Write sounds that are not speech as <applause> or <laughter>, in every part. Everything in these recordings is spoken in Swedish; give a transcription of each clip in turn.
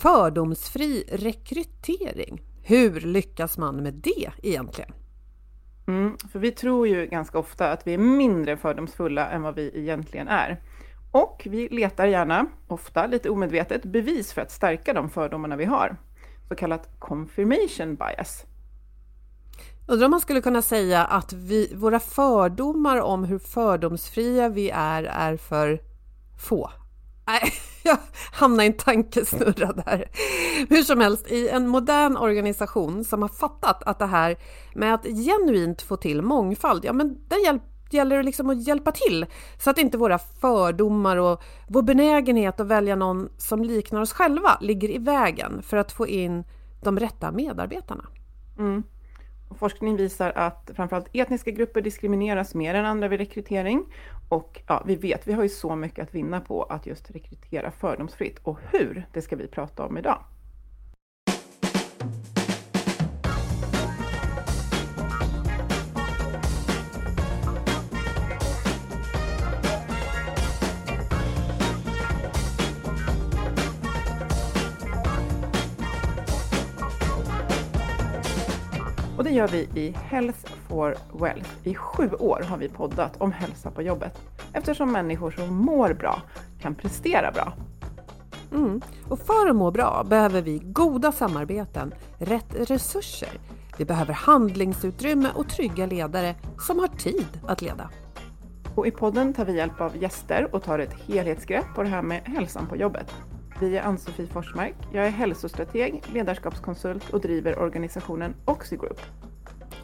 Fördomsfri rekrytering. Hur lyckas man med det egentligen? Mm, för vi tror ju ganska ofta att vi är mindre fördomsfulla än vad vi egentligen är. Och vi letar gärna, ofta lite omedvetet, bevis för att stärka de fördomarna vi har. Så kallat confirmation bias. Undrar om man skulle kunna säga att vi, våra fördomar om hur fördomsfria vi är, är för få. Nej, <laughs> jag hamnar i en tankesnurra där. Hur som helst, i en modern organisation som har fattat att det här med att genuint få till mångfald, ja men där hjälp, gäller det liksom att hjälpa till så att inte våra fördomar och vår benägenhet att välja någon som liknar oss själva ligger i vägen för att få in de rätta medarbetarna. Mm. Och forskning visar att framförallt etniska grupper diskrimineras mer än andra vid rekrytering. Och ja, vi vet, vi har ju så mycket att vinna på att just rekrytera fördomsfritt. Och hur, det ska vi prata om idag. Och det gör vi i Health for Wealth. I sju år har vi poddat om hälsa på jobbet eftersom människor som mår bra kan prestera bra. Mm. Och för att må bra behöver vi goda samarbeten, rätt resurser. Vi behöver handlingsutrymme och trygga ledare som har tid att leda. Och I podden tar vi hjälp av gäster och tar ett helhetsgrepp på det här med hälsan på jobbet. Vi är Ann-Sofie Forsmark. Jag är hälsostrateg, ledarskapskonsult och driver organisationen Oxigroup.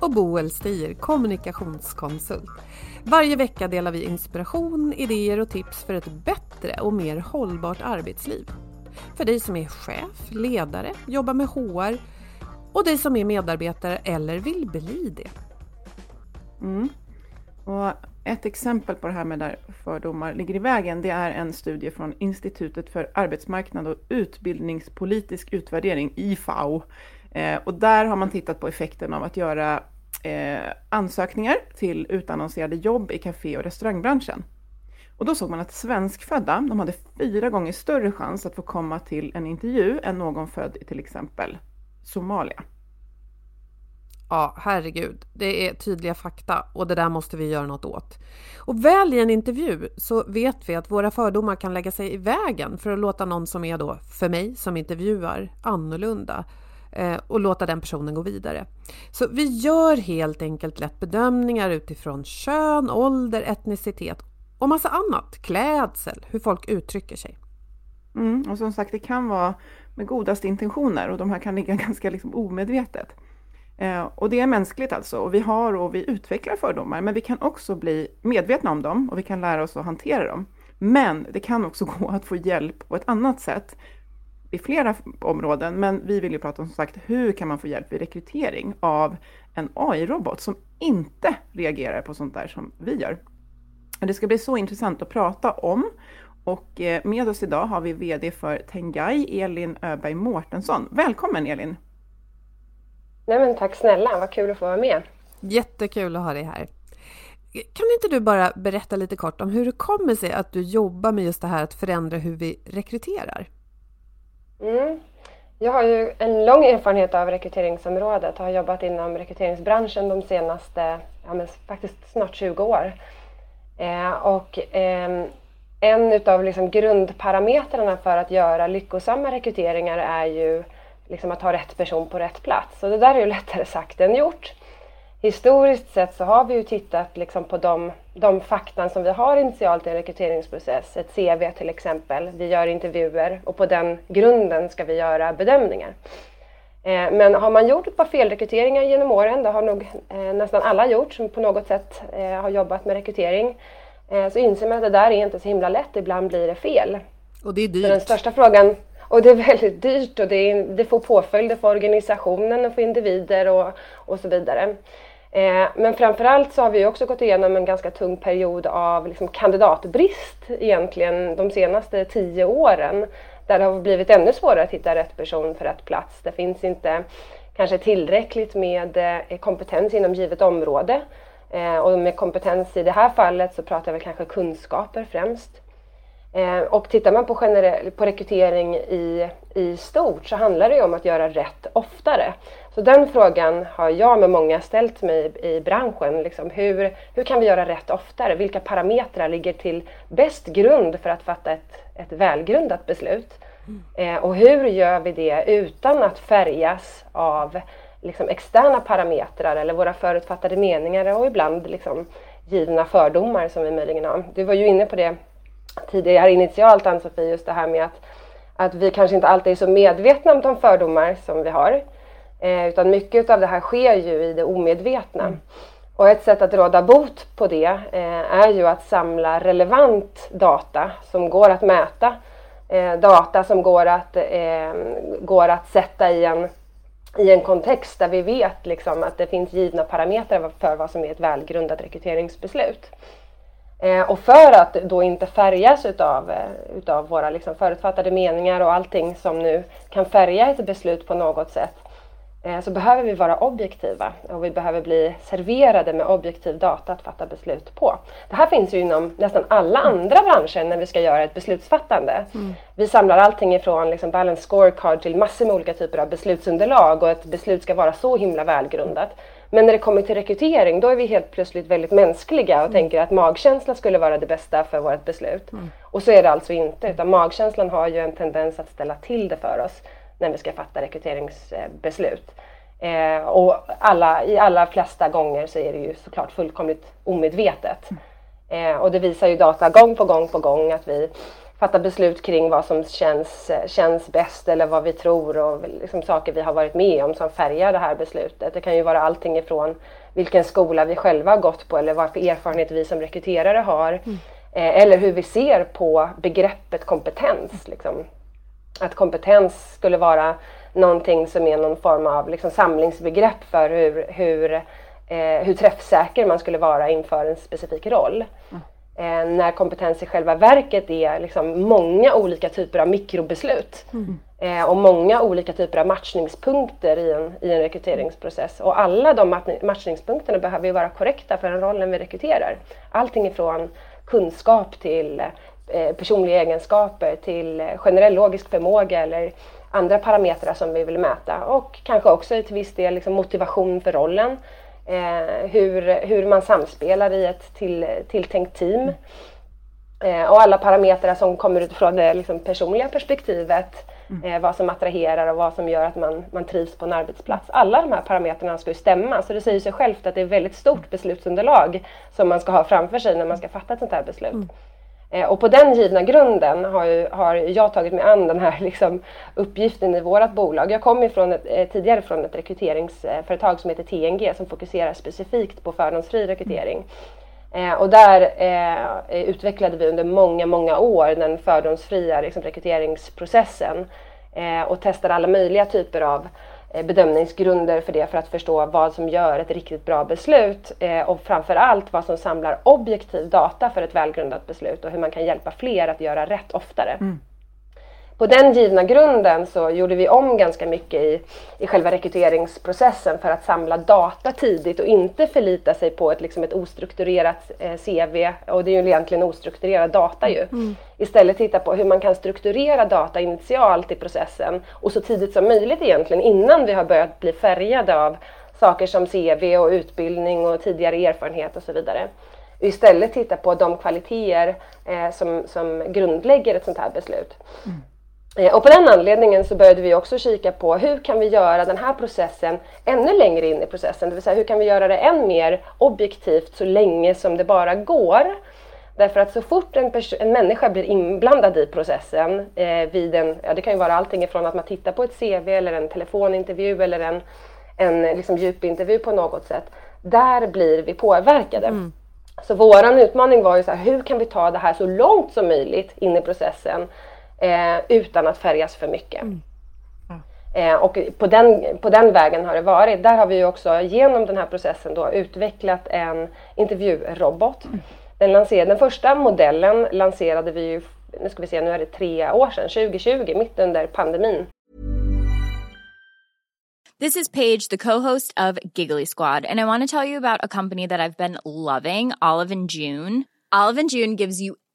Och Boel Stier, kommunikationskonsult. Varje vecka delar vi inspiration, idéer och tips för ett bättre och mer hållbart arbetsliv. För dig som är chef, ledare, jobbar med HR och dig som är medarbetare eller vill bli det. Mm. Och ett exempel på det här med där fördomar ligger i vägen, det är en studie från Institutet för arbetsmarknad och utbildningspolitisk utvärdering, IFAU. Eh, och där har man tittat på effekten av att göra eh, ansökningar till utannonserade jobb i kafé och restaurangbranschen. Och då såg man att svenskfödda, de hade fyra gånger större chans att få komma till en intervju än någon född i till exempel Somalia. Ja, herregud, det är tydliga fakta och det där måste vi göra något åt. Och väl i en intervju så vet vi att våra fördomar kan lägga sig i vägen för att låta någon som är då, för mig som intervjuar, annorlunda eh, och låta den personen gå vidare. Så vi gör helt enkelt lätt bedömningar utifrån kön, ålder, etnicitet och massa annat, klädsel, hur folk uttrycker sig. Mm, och som sagt, det kan vara med godaste intentioner och de här kan ligga <laughs> ganska liksom omedvetet. Eh, och det är mänskligt alltså, och vi har och vi utvecklar fördomar, men vi kan också bli medvetna om dem och vi kan lära oss att hantera dem. Men det kan också <laughs> gå att få hjälp på ett annat sätt i flera områden, men vi vill ju prata om som sagt, hur kan man få hjälp vid rekrytering av en AI-robot som inte reagerar på sånt där som vi gör. Det ska bli så intressant att prata om och eh, med oss idag har vi VD för Tengai, Elin Öberg Mårtensson. Välkommen Elin! Nej men tack snälla, vad kul att få vara med. Jättekul att ha dig här. Kan inte du bara berätta lite kort om hur det kommer sig att du jobbar med just det här att förändra hur vi rekryterar? Mm. Jag har ju en lång erfarenhet av rekryteringsområdet och har jobbat inom rekryteringsbranschen de senaste, ja faktiskt snart 20 år. Eh, och eh, en av liksom grundparametrarna för att göra lyckosamma rekryteringar är ju liksom att ha rätt person på rätt plats. Och det där är ju lättare sagt än gjort. Historiskt sett så har vi ju tittat liksom på de, de fakta som vi har initialt i en rekryteringsprocess. Ett CV till exempel. Vi gör intervjuer och på den grunden ska vi göra bedömningar. Eh, men har man gjort ett par felrekryteringar genom åren, det har nog eh, nästan alla gjort som på något sätt eh, har jobbat med rekrytering, så inser man att det där är inte så himla lätt. Ibland blir det fel. Och det är dyrt. Så den största frågan och det är väldigt dyrt och det, är, det får påföljder för organisationen och för individer och, och så vidare. Eh, men framförallt så har vi också gått igenom en ganska tung period av liksom kandidatbrist egentligen de senaste tio åren. Där det har blivit ännu svårare att hitta rätt person för rätt plats. Det finns inte kanske tillräckligt med eh, kompetens inom givet område. Eh, och med kompetens i det här fallet så pratar vi kanske kunskaper främst. Eh, och tittar man på, generell, på rekrytering i, i stort så handlar det ju om att göra rätt oftare. Så den frågan har jag med många ställt mig i, branschen. Liksom, hur, hur kan vi göra rätt oftare? Vilka parametrar ligger till bäst grund för att fatta ett, ett välgrundat beslut? Eh, och hur gör vi det utan att färgas av liksom, externa parametrar eller våra förutfattade meningar och ibland liksom, givna fördomar som vi möjligen har. Du var ju inne på det tidigare initialt Ann-Sofie, just det här med att, att vi kanske inte alltid är så medvetna om de fördomar som vi har. Eh, utan mycket av det här sker ju i det omedvetna. Mm. Och ett sätt att råda bot på det eh, är ju att samla relevant data som går att mäta. Eh, data som går att, eh, går att sätta i en, i en kontext där vi vet liksom, att det finns givna parametrar för vad som är ett välgrundat rekryteringsbeslut. Eh, och för att då inte färgas utav, eh, utav våra liksom förutfattade meningar och allting som nu kan färga ett beslut på något sätt eh, så behöver vi vara objektiva och vi behöver bli serverade med objektiv data att fatta beslut på. Det här finns ju inom nästan alla andra branscher när vi ska göra ett beslutsfattande. Mm. Vi samlar allting ifrån liksom balance scorecard till massor med olika typer av beslutsunderlag och ett beslut ska vara så himla välgrundat. Men när det kommer till rekrytering då är vi helt plötsligt väldigt mänskliga och mm. tänker att magkänsla skulle vara det bästa för vårt beslut. Mm. Och så är det alltså inte utan magkänslan har ju en tendens att ställa till det för oss när vi ska fatta rekryteringsbeslut. Eh, och alla, i alla flesta gånger så är det ju såklart fullkomligt omedvetet. Mm. Eh, och det visar ju data gång på gång på gång att vi fatta beslut kring vad som känns, känns bäst eller vad vi tror och liksom saker vi har varit med om som färgar det här beslutet. Det kan ju vara allting ifrån vilken skola vi själva har gått på eller vad för erfarenhet vi som rekryterare har. Mm. Eh, eller hur vi ser på begreppet kompetens. Liksom. Att kompetens skulle vara någonting som är någon form av liksom, samlingsbegrepp för hur, hur, eh, hur träffsäker man skulle vara inför en specifik roll. Mm. Eh, när kompetens i själva verket är liksom många olika typer av mikrobeslut mm. eh, och många olika typer av matchningspunkter i en, i en rekryteringsprocess. Och alla de matchningspunkterna behöver ju vara korrekta för den rollen vi rekryterar. Allting ifrån kunskap till eh, personliga egenskaper till generell logisk förmåga eller andra parametrar som vi vill mäta och kanske också till viss del liksom motivation för rollen eh, hur, hur man samspelar i ett till, tilltänkt team. Eh, och alla parametrar som kommer utifrån det liksom, personliga perspektivet. Mm. Eh, vad som attraherar och vad som gör att man, man trivs på en arbetsplats. Alla de här parametrarna ska ju stämma så det säger sig självt att det är ett väldigt stort beslutsunderlag som man ska ha framför sig när man ska fatta ett sånt här beslut. Eh, och på den givna grunden har, ju, har jag tagit mig an den här <laughs> liksom, uppgiften i vårt bolag. Jag kom ifrån ett, eh, tidigare från ett rekryteringsföretag som heter TNG som fokuserar specifikt på fördomsfri rekrytering. Eh, och där eh, utvecklade vi under många, många år den fördomsfria liksom, rekryteringsprocessen eh, och testade alla möjliga typer av Eh, bedömningsgrunder för det för att förstå vad som gör ett riktigt bra beslut eh, och framför allt vad som samlar objektiv data för ett välgrundat beslut och hur man kan hjälpa fler att göra rätt oftare. Mm på den givna grunden så gjorde vi om ganska mycket i, i själva rekryteringsprocessen för att samla data tidigt och inte förlita sig på ett, liksom ett ostrukturerat eh, CV. Och det är ju egentligen ostrukturerad data ju. Mm. Istället titta på hur man kan strukturera data initialt i processen och så tidigt som möjligt egentligen innan vi har börjat bli färgade av saker som CV och utbildning och tidigare erfarenhet och så vidare. istället titta på de kvaliteter eh, som, som grundlägger ett sånt här beslut. Mm. Eh, och på den anledningen så började vi också kika på hur kan vi göra den här processen ännu längre in i processen, det vill säga hur kan vi göra det än mer objektivt så länge som det bara går. Därför att så fort en, en människa blir inblandad i processen, eh, vid en, ja, det kan ju vara allting ifrån att man tittar på ett CV eller en telefonintervju eller en, en liksom djupintervju på något sätt, där blir vi påverkade. Mm. Så våran utmaning var ju så här, hur kan vi ta det här så långt som möjligt in i processen eh, utan att färgas för mycket. Mm. Eh, och på den, på den vägen har det varit. Där har vi också genom den här processen då utvecklat en intervjurobot. Mm. Den, lanserade, den första modellen lanserade vi ju, nu ska vi se, nu är det tre år sedan, 2020, mitt under pandemin. This is Paige, the co-host of Giggly Squad, and I want to tell you about a company that I've been loving, Olive and June. Olive and June gives you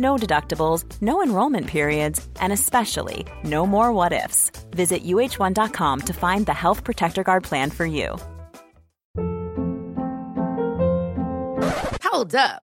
No deductibles, no enrollment periods, and especially no more what ifs. Visit uh1.com to find the Health Protector Guard plan for you. Hold up.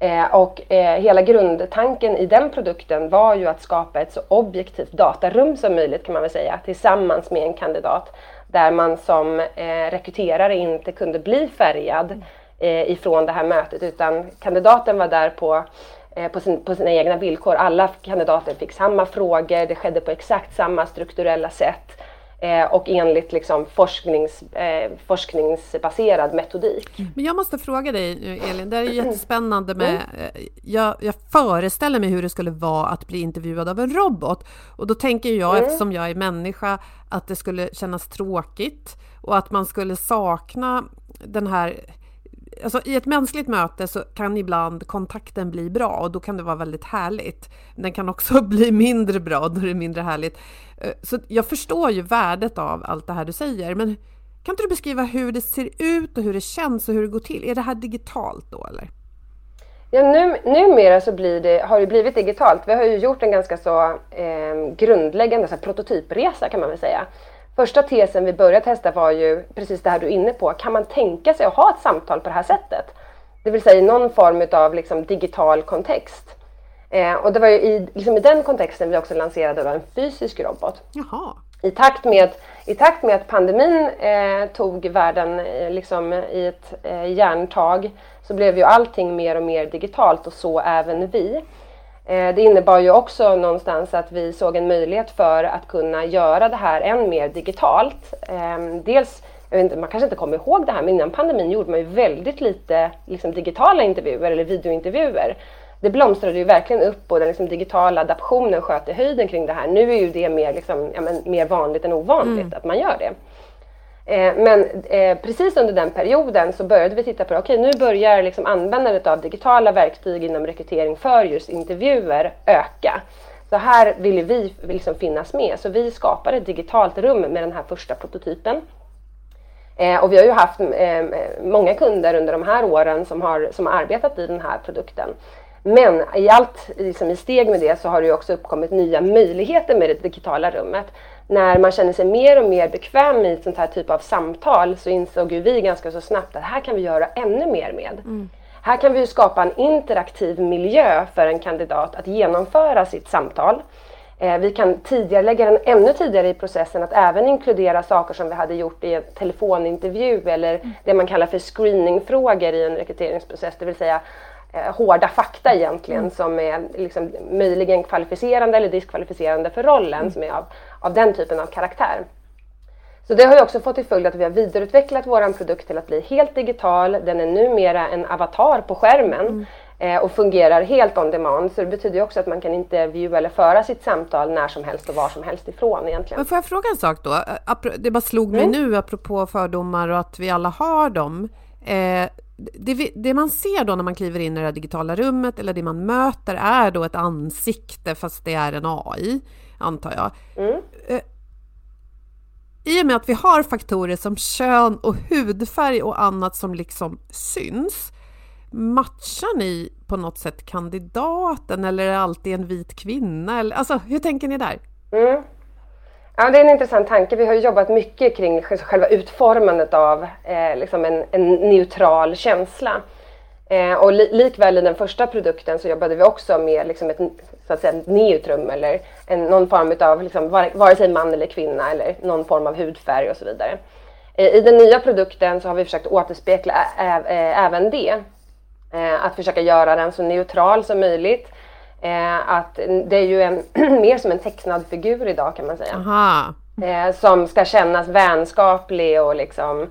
Eh, och eh, hela grundtanken i den produkten var ju att skapa ett så objektivt datarum som möjligt kan man väl säga tillsammans med en kandidat där man som eh, rekryterare inte kunde bli färgad eh, ifrån det här mötet utan kandidaten var där på eh, på, sin, på sina egna villkor. Alla kandidater fick samma frågor, det skedde på exakt samma strukturella sätt eh, och enligt liksom forsknings, eh, forskningsbaserad metodik. Men jag måste fråga dig nu Elin, det är jättespännande med, eh, jag, jag föreställer mig hur det skulle vara att bli intervjuad av en robot och då tänker jag Mm. eftersom jag är människa att det skulle kännas tråkigt och att man skulle sakna den här Alltså, I ett mänskligt möte så kan ibland kontakten bli bra och då kan det vara väldigt härligt. Den kan också <laughs> bli mindre bra och då är det mindre härligt. Eh, så jag förstår ju värdet av allt det här du säger, men kan inte du beskriva hur det ser ut och hur det känns och hur det går till? Är det här digitalt då eller? Ja, nu, numera så blir det, har det blivit digitalt. Vi har ju gjort en ganska så eh, grundläggande så här, prototypresa kan man väl säga. Första tesen vi började testa var ju precis det här du är inne på. Kan man tänka sig att ha ett samtal på det här sättet? Det vill säga i någon form av liksom, digital kontext. Eh, och det var ju i, liksom, i den kontexten vi också lanserade en fysisk robot. Jaha. I takt med, i takt med att pandemin eh, tog världen eh, liksom, i ett eh, järntag så blev ju allting mer och mer digitalt och så även vi. Eh, det innebar ju också någonstans att vi såg en möjlighet för att kunna göra det här än mer digitalt. Eh, dels, inte, man kanske inte kommer ihåg det här, men innan pandemin gjorde man ju väldigt lite liksom, digitala intervjuer eller videointervjuer. Det blomstrade ju verkligen upp och den liksom, digitala adaptionen sköt i höjden kring det här. Nu är ju det mer, liksom, ja, mer vanligt än ovanligt att man gör det. Eh, men eh, precis under den perioden så började vi titta på det. Okej, nu börjar liksom användandet av digitala verktyg inom rekrytering för just intervjuer öka. Så här ville vi liksom finnas med. Så vi skapade ett digitalt rum med den här första prototypen. Eh, och vi har ju haft eh, många kunder under de här åren som har, som har arbetat i den här produkten. Men i allt liksom i steg med det så har det ju också uppkommit nya möjligheter med det digitala rummet. När man känner sig mer och mer bekväm i ett sånt här typ av samtal så insåg ju vi ganska så snabbt att här kan vi göra ännu mer med. Här kan vi skapa en interaktiv miljö för en kandidat att genomföra sitt samtal. Eh, Vi kan tidigarelägga den ännu tidigare i processen att även inkludera saker som vi hade gjort i en telefonintervju eller det man kallar för screeningfrågor i en rekryteringsprocess, det vill säga hårda fakta egentligen som är liksom möjligen kvalificerande eller diskvalificerande för rollen som är av, av den typen av karaktär. Så det har ju också fått till följd att vi har vidareutvecklat vår produkt till att bli helt digital. Den är numera en avatar på skärmen eh, och fungerar helt on demand. Så det betyder ju också att man kan intervjua eller föra sitt samtal när som helst och var som helst ifrån egentligen. Men får jag fråga en sak då? Apro- Det bara slog mig nu apropå fördomar och att vi alla har dem. Eh, det, det, man ser då när man kliver in i det här digitala rummet eller det man möter är då ett ansikte fast det är en AI, antar jag. Mm. Eh, I och med att vi har faktorer som kön och hudfärg och annat som liksom syns, matchar ni på något sätt kandidaten eller är det alltid en vit kvinna? alltså, hur tänker ni där? Mm. Ja, det är en intressant tanke. Vi har jobbat mycket kring själva utformandet av eh, liksom en, en, neutral känsla. Eh, och li, likväl i den första produkten så jobbade vi också med liksom ett, så att säga, neutrum eller en, någon form av, liksom, vare sig man eller kvinna eller någon form av hudfärg och så vidare. Eh, I den nya produkten så har vi försökt återspegla ä, ä, även det. Eh, att försöka göra den så neutral som möjligt Eh, att det är ju en, <clears throat> mer som en tecknad figur idag kan man säga. Eh, som ska kännas vänskaplig och liksom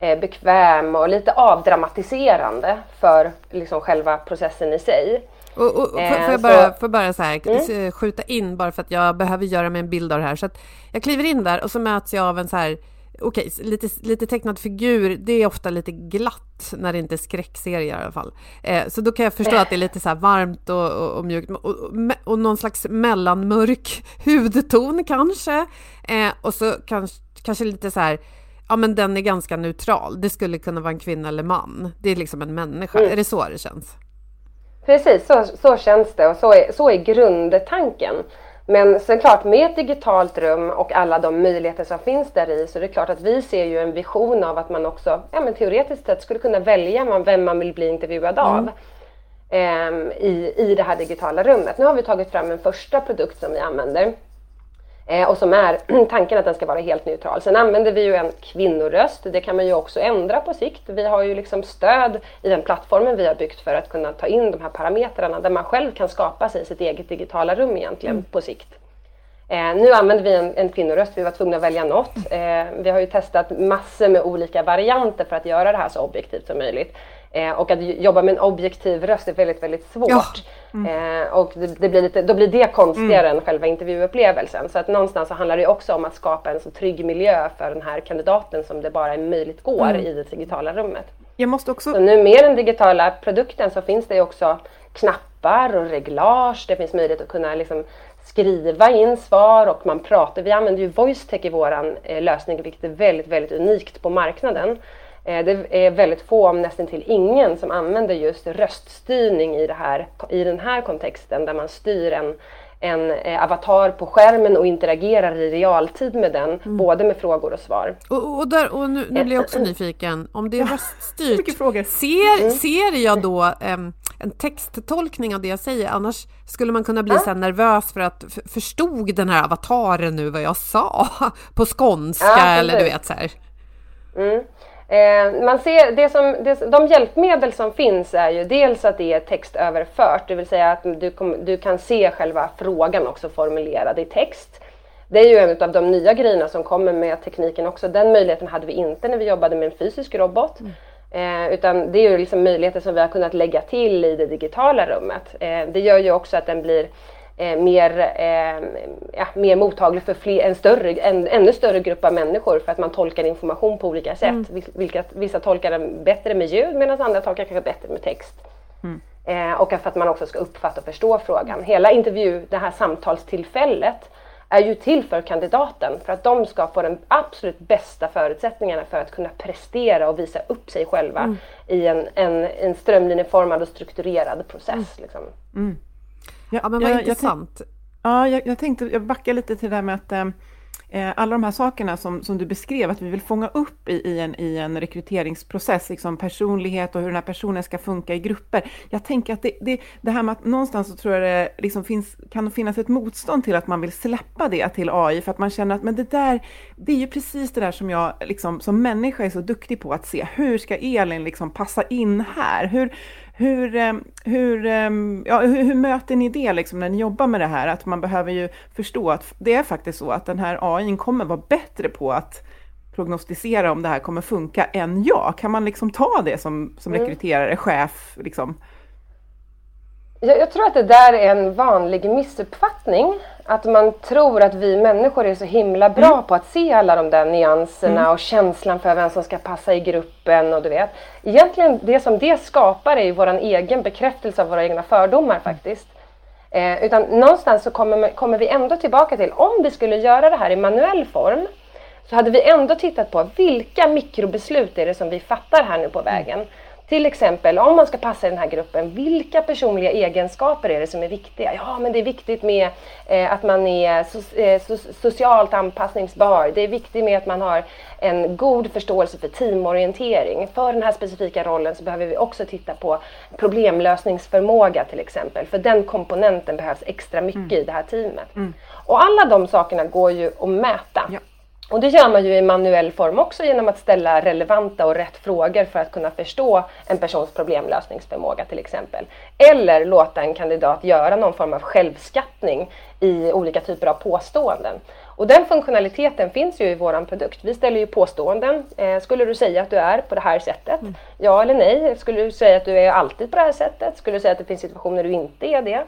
eh, bekväm och lite avdramatiserande för liksom själva processen i sig. Och, och, får, får, jag bara, får bara så här, mm. skjuta in bara för att jag behöver göra mig en bild av det här. Så jag kliver in där och så möts jag av en så här okej, okay, lite, lite tecknad figur, det är ofta lite glatt när det inte är skräckserier i alla fall. Eh, så då kan jag förstå att det är lite så varmt och, och, och mjukt och, och, och, någon slags mellanmörk <laughs> hudton kanske. Eh, och så kanske, kanske lite så här, ja men den är ganska neutral. Det skulle kunna vara en kvinna eller man. Det är liksom en människa. Mm. Är det så det känns? Precis, så, så känns det och så är, så är grundtanken. Men sen klart med ett digitalt rum och alla de möjligheter som finns där i så är det klart att vi ser ju en vision av att man också ja, men teoretiskt sett skulle kunna välja vem man vill bli intervjuad av mm. eh, i, i det här digitala rummet. Nu har vi tagit fram en första produkt som vi använder och som är <clears throat> tanken att den ska vara helt neutral. Sen använder vi ju en kvinnoröst. Det kan man ju också ändra på sikt. Vi har ju liksom stöd i den plattformen vi har byggt för att kunna ta in de här parametrarna där man själv kan skapa sig sitt eget digitala rum egentligen mm. på sikt. Eh, nu använder vi en, en kvinnoröst, vi var tvungna att välja något. Eh, vi har ju testat massor med olika varianter för att göra det här så objektivt som möjligt. Eh, och att jobba med en objektiv röst är väldigt, väldigt svårt. Ja. Mm. Eh, och det, det, blir lite, då blir det konstigare mm. än själva intervjuupplevelsen. Så att någonstans så handlar det också om att skapa en så trygg miljö för den här kandidaten som det bara är möjligt går mm. i det digitala rummet. Jag måste också... Så nu med den digitala produkten så finns det också knappar och reglage. Det finns möjlighet att kunna liksom skriva in svar och man pratar. Vi använder ju VoiceTech i vår eh, lösning vilket är väldigt, väldigt unikt på marknaden. Eh, det är väldigt få, om nästan till ingen, som använder just röststyrning i, det här, i den här kontexten där man styr en, en eh, avatar på skärmen och interagerar i realtid med den, mm. både med frågor och svar. Och, och, där, och nu, nu blir jag också <clears throat> nyfiken, om det är röststyrt, ser, mm. ser jag då um, en texttolkning av det jag säger? Annars skulle man kunna bli ja. så nervös för att förstod den här avataren nu vad jag sa <laughs> på skånska ja, eller du vet så här. Mm. Eh, man ser, det som, det, de hjälpmedel som finns är ju dels att det är textöverfört, det vill säga att du, kom, du kan se själva frågan också formulerad i text. Det är ju en av de nya grejerna som kommer med tekniken också. Den möjligheten hade vi inte när vi jobbade med en fysisk robot. Mm. Eh, utan det är ju liksom möjligheter som vi har kunnat lägga till i det digitala rummet. Eh, det gör ju också att den blir eh, mer, eh, ja, mer mottaglig för fler, en större, en ännu större grupp av människor för att man tolkar information på olika sätt. Mm. Vilka, vissa tolkar den bättre med ljud medan andra tolkar kanske bättre med text. Mm. Eh, och för att man också ska uppfatta och förstå frågan. Hela intervju, det här samtalstillfället är ju till för kandidaten för att de ska få de absolut bästa förutsättningarna för att kunna prestera och visa upp sig själva mm. i en, en, en strömlinjeformad och strukturerad process. Mm. Liksom. Mm. Ja, men vad jag, intressant. Jag, ja, jag, jag tänkte, jag backar lite till det där med att eh, eh, Eh, alla de här sakerna som, som du beskrev, att vi vill fånga upp i, i, en, i en rekryteringsprocess, liksom personlighet och hur den här personen ska funka i grupper. Jag tänker att det, det, det här med att någonstans så tror jag det liksom finns, kan finnas ett motstånd till att man vill släppa det till AI, för att man känner att men det där, det är ju precis det där som jag liksom, som människa är så duktig på att se. Hur ska Elin liksom passa in här? Hur, hur, eh, hur, eh, ja, hur, hur, möter ni det liksom när ni jobbar med det här? Att man behöver ju förstå att det är faktiskt så att den här AI kommer vara bättre på att prognostisera om det här kommer funka än jag. Kan man liksom ta det som, som mm. rekryterare, chef? Liksom? Jag, jag, tror att det där är en vanlig missuppfattning. Att man tror att vi människor är så himla bra mm. på att se alla de där nyanserna mm. och känslan för vem som ska passa i gruppen och du vet. Egentligen det som det skapar är ju vår egen bekräftelse av våra egna fördomar faktiskt. Eh, utan någonstans så kommer, kommer vi ändå tillbaka till, om vi skulle göra det här i manuell form, så hade vi ändå tittat på vilka mikrobeslut är det som vi fattar här nu på vägen. Till exempel om man ska passa i den här gruppen, vilka personliga egenskaper är det som är viktiga? Ja, men det är viktigt med eh, att man är so eh, so socialt anpassningsbar. Det är viktigt med att man har en god förståelse för teamorientering. För den här specifika rollen så behöver vi också titta på problemlösningsförmåga till exempel. För den komponenten behövs extra mycket mm. i det här teamet. Mm. Och alla de sakerna går ju att mäta. Ja. Och det gör man ju i manuell form också genom att ställa relevanta och rätt frågor för att kunna förstå en persons problemlösningsförmåga till exempel. Eller låta en kandidat göra någon form av självskattning i olika typer av påståenden. Och den funktionaliteten finns ju i vår produkt. Vi ställer ju påståenden. Eh, skulle du säga att du är på det här sättet? Mm. Ja eller nej? Skulle du säga att du är alltid på det här sättet? Skulle du säga att det finns situationer du inte är det?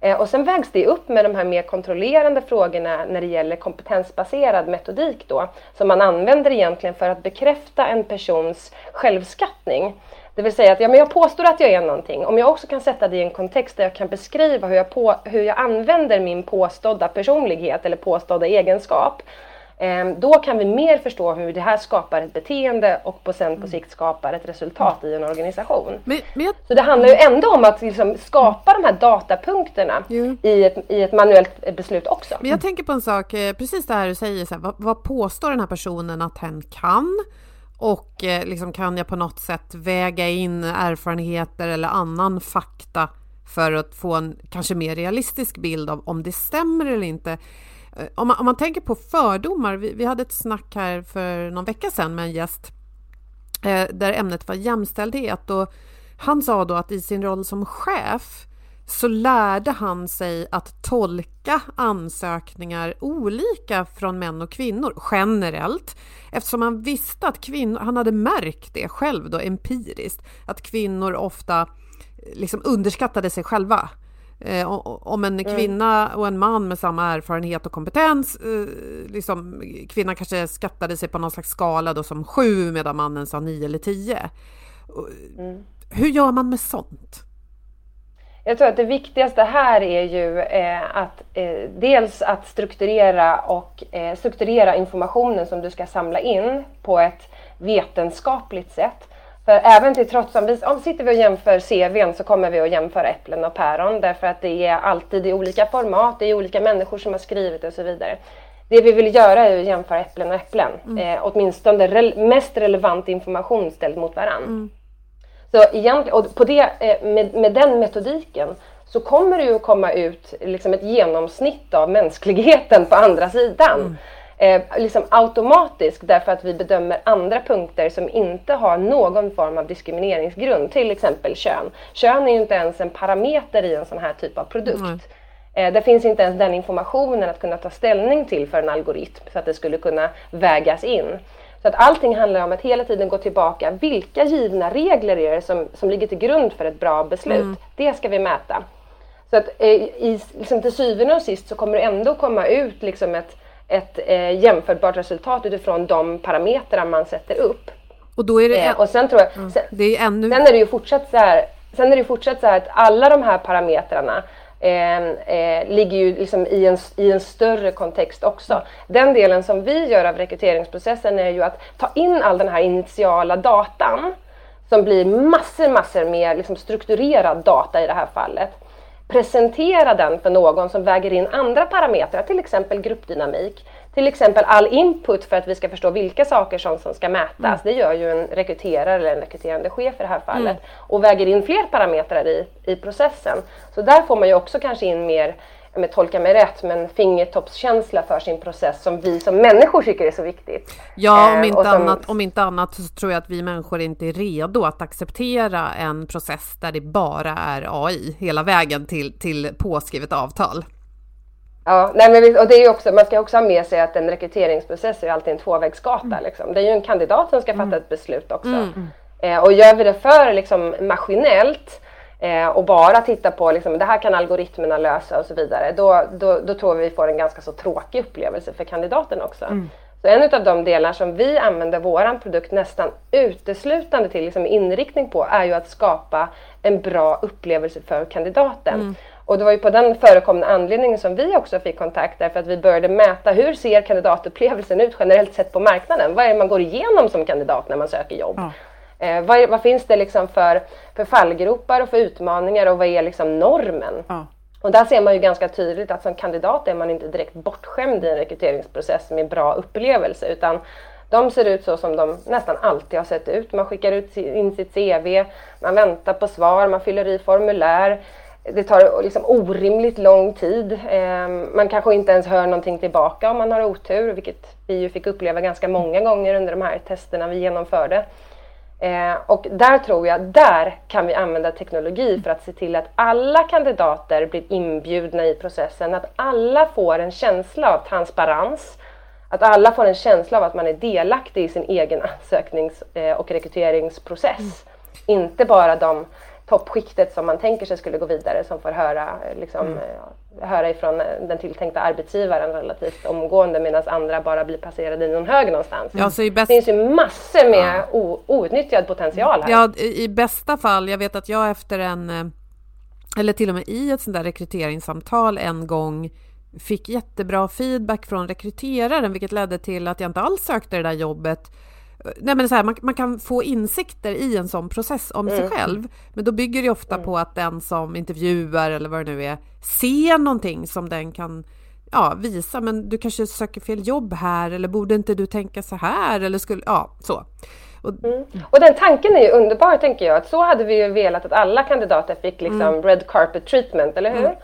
Eh, och sen vägs det upp med de här mer kontrollerande frågorna när det gäller kompetensbaserad metodik då, som man använder egentligen för att bekräfta en persons självskattning. Det vill säga att ja, men jag påstår att jag är någonting. Om jag också kan sätta det i en kontext där jag kan beskriva hur jag, på, hur jag använder min påstådda personlighet eller påstådda egenskap då kan vi mer förstå hur det här skapar ett beteende och på sen på mm. sikt skapar ett resultat i en organisation. Men, men jag... Så det handlar ju ändå om att liksom skapa de här datapunkterna i, ett, i ett manuellt beslut också. Men jag tänker på en sak, eh, precis det här du säger, så här, vad, vad påstår den här personen att hen kan? Och eh, liksom, kan jag på något sätt väga in erfarenheter eller annan fakta för att få en kanske mer realistisk bild av om det stämmer eller inte. Eh, om man, om man tänker på fördomar, vi, vi hade ett snack här för någon vecka sedan med en gäst eh, där ämnet var jämställdhet och han sa då att i sin roll som chef så lärde han sig att tolka ansökningar olika från män och kvinnor generellt eftersom han visste att kvinnor, han hade märkt det själv då empiriskt, att kvinnor ofta eh, liksom underskattade sig själva. Eh, om en mm. kvinna och en man med samma erfarenhet och kompetens, eh, liksom, kvinnan kanske skattade sig på någon slags skala då som sju medan mannen sa nio eller tio. Mm. Hur gör man med sånt? Jag tror att det viktigaste här är ju eh, att eh, dels att strukturera och eh, strukturera informationen som du ska samla in på ett vetenskapligt sätt. För även till trots om vi om sitter vi och jämför CVn så kommer vi att jämföra äpplen och päron därför att det är alltid i olika format, det är olika människor som har skrivit och så vidare. Det vi vill göra är att jämföra äpplen och äpplen. Mm. Eh, åtminstone re mest relevant information ställd mot varann. Mm. Så egentligen, och på det, eh, med, med den metodiken så kommer det ju att komma ut liksom ett genomsnitt av mänskligheten på andra sidan. Mm eh, liksom automatisk därför att vi bedömer andra punkter som inte har någon form av diskrimineringsgrund, till exempel kön. Kön är ju inte ens en parameter i en sån här typ av produkt. Mm. Eh, det finns inte ens den informationen att kunna ta ställning till för en algoritm så att det skulle kunna vägas in. Så att allting handlar om att hela tiden gå tillbaka. Vilka givna regler är det som, som ligger till grund för ett bra beslut? Mm. Det ska vi mäta. Så att eh, i, liksom till syvende och sist så kommer det ändå komma ut liksom ett, ett eh, jämförbart resultat utifrån de parametrar man sätter upp. Och då är det... Eh, och sen tror jag... Mm, sen, det är ännu... sen är det ju fortsatt så här, sen är det fortsatt så här att alla de här parametrarna eh, eh, ligger ju liksom i, en, i en större kontext också. Den delen som vi gör av rekryteringsprocessen är ju att ta in all den här initiala datan som blir massor, massor med liksom strukturerad data i det här fallet presentera den för någon som väger in andra parametrar, till exempel gruppdynamik, till exempel all input för att vi ska förstå vilka saker som, som ska mätas. Mm. Det gör ju en rekryterare eller en rekryterande chef i det här fallet mm. och väger in fler parametrar i, i processen. Så där får man ju också kanske in mer med tolka mig rätt, men fingertoppskänsla för sin process som vi som människor tycker är så viktigt. Ja, om eh, inte, som... annat, om inte annat så tror jag att vi människor inte är redo att acceptera en process där det bara är AI hela vägen till, till påskrivet avtal. Ja, nej men, och det är också, man ska också ha med sig att en rekryteringsprocess är alltid en tvåvägsgata. Mm. Liksom. Det är ju en kandidat som ska fatta mm. ett beslut också. Mm. Eh, och gör vi det för liksom, maskinellt eh, och bara titta på liksom, det här kan algoritmerna lösa och så vidare, då, då, då tror vi vi får en ganska så tråkig upplevelse för kandidaten också. Mm. Så en av de delar som vi använder vår produkt nästan uteslutande till, liksom inriktning på, är ju att skapa en bra upplevelse för kandidaten. Mm. Och det var ju på den förekommande anledningen som vi också fick kontakt därför att vi började mäta hur ser kandidatupplevelsen ut generellt sett på marknaden? Vad är det man går igenom som kandidat när man söker jobb? Ja. Eh, vad, vad, finns det liksom för, för fallgropar och för utmaningar och vad är liksom normen? Ja. Och där ser man ju ganska tydligt att som kandidat är man inte direkt bortskämd i en rekryteringsprocess med bra upplevelse utan de ser ut så som de nästan alltid har sett ut. Man skickar ut in sitt CV, man väntar på svar, man fyller i formulär. Det tar liksom orimligt lång tid. Ehm, man kanske inte ens hör någonting tillbaka om man har otur, vilket vi ju fick uppleva ganska många gånger under de här testerna vi genomförde. Eh, och där tror jag, där kan vi använda teknologi för att se till att alla kandidater blir inbjudna i processen, att alla får en känsla av transparens, att alla får en känsla av att man är delaktig i sin egen ansöknings eh, och rekryteringsprocess. Mm. Inte bara de toppskiktet som man tänker sig skulle gå vidare som får höra, liksom, mm. Eh, höra ifrån den tilltänkta arbetsgivaren relativt omgående medan andra bara blir placerade i någon hög någonstans. Ja, så i bäst... Det finns ju massor med ja. outnyttjad potential här. Ja, i bästa fall, jag vet att jag efter en eh, eller till och med i ett sånt där rekryteringssamtal en gång fick jättebra feedback från rekryteraren vilket ledde till att jag inte alls sökte det där jobbet Nej, men så här, man, man, kan få insikter i en sån process om mm. sig själv. Men då bygger det ofta mm. på att den som intervjuar eller vad det nu är ser någonting som den kan ja, visa. Men du kanske söker fel jobb här eller borde inte du tänka så här eller skulle, ja, så. Och, mm. och den tanken är ju underbar tänker jag. Att så hade vi ju velat att alla kandidater fick liksom mm. red carpet treatment, eller hur? Mm.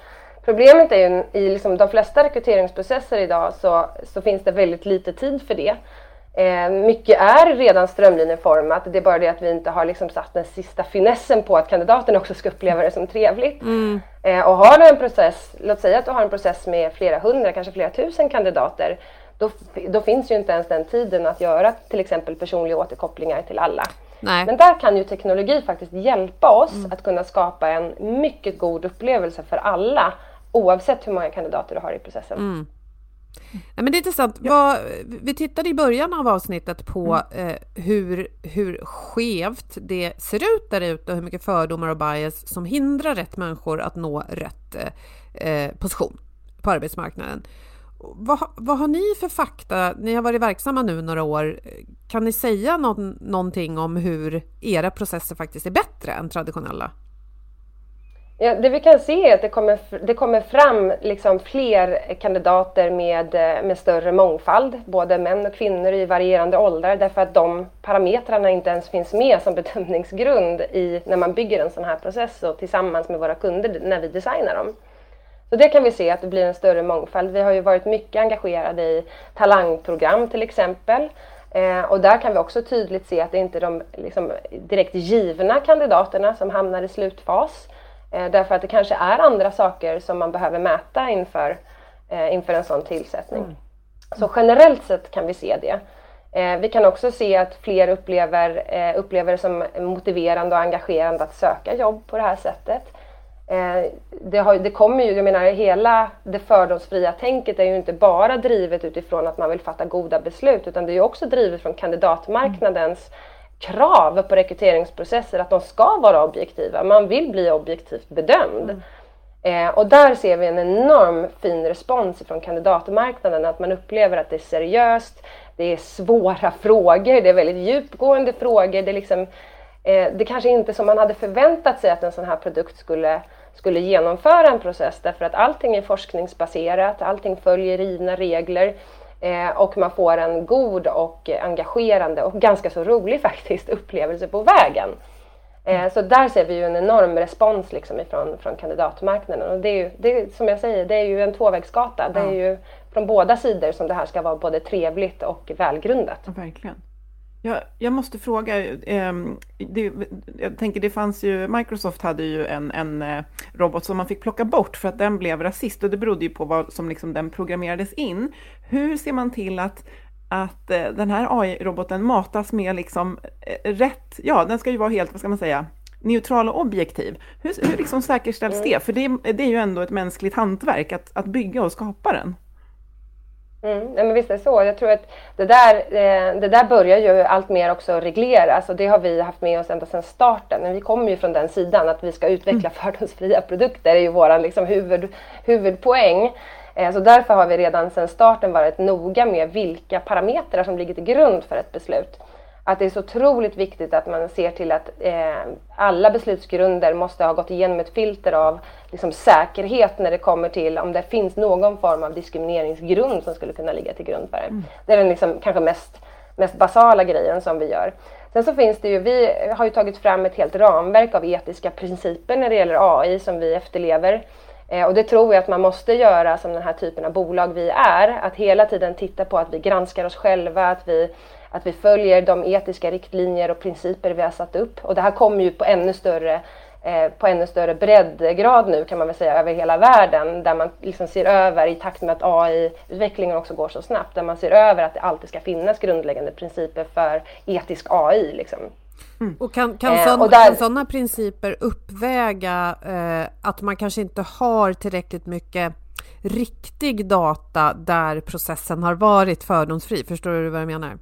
Problemet är ju i liksom de flesta rekryteringsprocesser idag så, så finns det väldigt lite tid för det. Eh, mycket är redan strömlinjeformat, det är bara det att vi inte har liksom satt den sista finessen på att kandidaten också ska uppleva det som trevligt. Mm. Eh, och har du en process, låt säga att du har en process med flera hundra, kanske flera tusen kandidater, då, då finns ju inte ens den tiden att göra till exempel personliga återkopplingar till alla. Nej. Men där kan ju teknologi faktiskt hjälpa oss mm. att kunna skapa en mycket god upplevelse för alla oavsett hur många kandidater du har i processen. Mm. Nej, men det är intressant. Ja. Vad, vi tittade i början av avsnittet på mm. eh, hur, hur skevt det ser ut där ute och hur mycket fördomar och bias som hindrar rätt människor att nå rätt eh, position på arbetsmarknaden. Vad, vad, har ni för fakta? Ni har varit verksamma nu några år. Kan ni säga någon, någonting om hur era processer faktiskt är bättre än traditionella? Ja, det vi kan se är att det kommer, det kommer fram liksom fler kandidater med, eh, med större mångfald, både män och kvinnor i varierande åldrar, därför att de parametrarna inte ens finns med som <laughs> bedömningsgrund i, när man bygger en sån här process och tillsammans med våra kunder när vi designar dem. Så det kan vi se att det blir en större mångfald. Vi har ju varit mycket engagerade i talangprogram till exempel. Eh, och där kan vi också tydligt se att det inte är de liksom, direkt givna kandidaterna som hamnar i slutfas därför att det kanske är andra saker som man behöver mäta inför, eh, inför en sån tillsättning. Mm. Så generellt sett kan vi se det. Eh, vi kan också se att fler upplever, upplever det som motiverande och engagerande att söka jobb på det här sättet. Det, har, det kommer ju, jag menar hela det fördomsfria tänket är ju inte bara drivet utifrån att man vill fatta goda beslut utan det är också drivet från kandidatmarknadens mm krav på rekryteringsprocesser att de ska vara objektiva. Man vill bli objektivt bedömd. Mm. Eh, och där ser vi en enorm fin respons från kandidatmarknaden, att man upplever att det är seriöst, det är svåra <laughs> frågor, det är väldigt djupgående frågor. Det är, liksom, eh, det kanske inte som man hade förväntat sig att en sån här produkt skulle, skulle genomföra en process, därför att allting är forskningsbaserat, allting följer givna regler. Eh, och man får en god och engagerande och ganska så rolig <laughs> faktiskt upplevelse på vägen. Eh, så där ser vi ju en enorm respons liksom ifrån från kandidatmarknaden. Och det är ju, det är, som jag säger, det är ju en tvåvägsgata. Det är ju från båda sidor som det här ska vara både trevligt och välgrundat. Ja, verkligen. Jag, jag måste fråga, eh, det, jag tänker det fanns ju, Microsoft hade ju en, en eh, robot som man fick plocka bort för att den blev rasist och det berodde ju på vad som liksom den programmerades in. Hur ser man till att, att eh, den här AI-roboten matas med liksom eh, rätt, ja den ska ju vara helt, vad ska man säga, neutral och objektiv. Hur, hur liksom säkerställs det? För det, det, är ju ändå ett mänskligt hantverk att, att bygga och skapa den. Mm, nej men visst är det så. Jag tror att det där, eh, det där börjar ju allt mer också regleras och det har vi haft med oss ända sedan starten. Men vi kommer ju från den sidan att vi ska utveckla mm. fördomsfria produkter. Det är ju vår liksom huvud, huvudpoäng. Eh, så därför har vi redan sedan starten varit noga med vilka parametrar som ligger till grund för ett beslut att det är så otroligt viktigt att man ser till att eh, alla beslutsgrunder måste ha gått igenom ett filter av liksom, säkerhet när det kommer till om det finns någon form av diskrimineringsgrund som skulle kunna ligga till grund för det. Mm. Det är den liksom, kanske mest, mest basala grejen som vi gör. Sen så finns det ju, vi har ju tagit fram ett helt ramverk av etiska principer när det gäller AI som vi efterlever. Eh, och det tror jag att man måste göra som den här typen av bolag vi är, att hela tiden titta på att vi granskar oss själva, att vi att vi följer de etiska riktlinjer och principer vi har satt upp. Och det här kommer ju på ännu större eh, på ännu större breddgrad nu kan man väl säga över hela världen där man liksom ser över i takt med att AI-utvecklingen också går så snabbt där man ser över att det alltid ska finnas grundläggande principer för etisk AI. Liksom. Mm. Och kan, kan, eh, sån, där... kan sådana principer uppväga eh, att man kanske inte har tillräckligt mycket riktig data där processen har varit fördomsfri? Förstår du vad jag menar?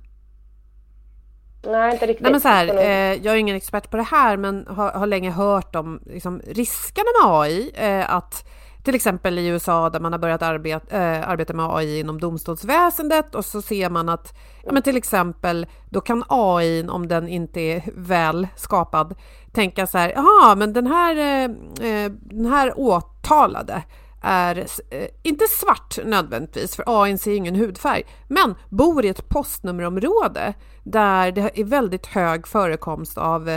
Nej, inte riktigt. Nej, men så här, eh, jag är ingen expert på det här, men har, har länge hört om liksom, riskerna med AI. Eh, att till exempel i USA där man har börjat arbeta, eh, arbeta med AI inom domstolsväsendet och så ser man att ja, men till exempel då kan AI, om den inte är väl skapad, tänka så här, jaha, men den här, eh, eh, den här åtalade är eh, inte svart nödvändigtvis, för ANC är ingen hudfärg, men bor i ett postnummerområde där det är väldigt hög förekomst av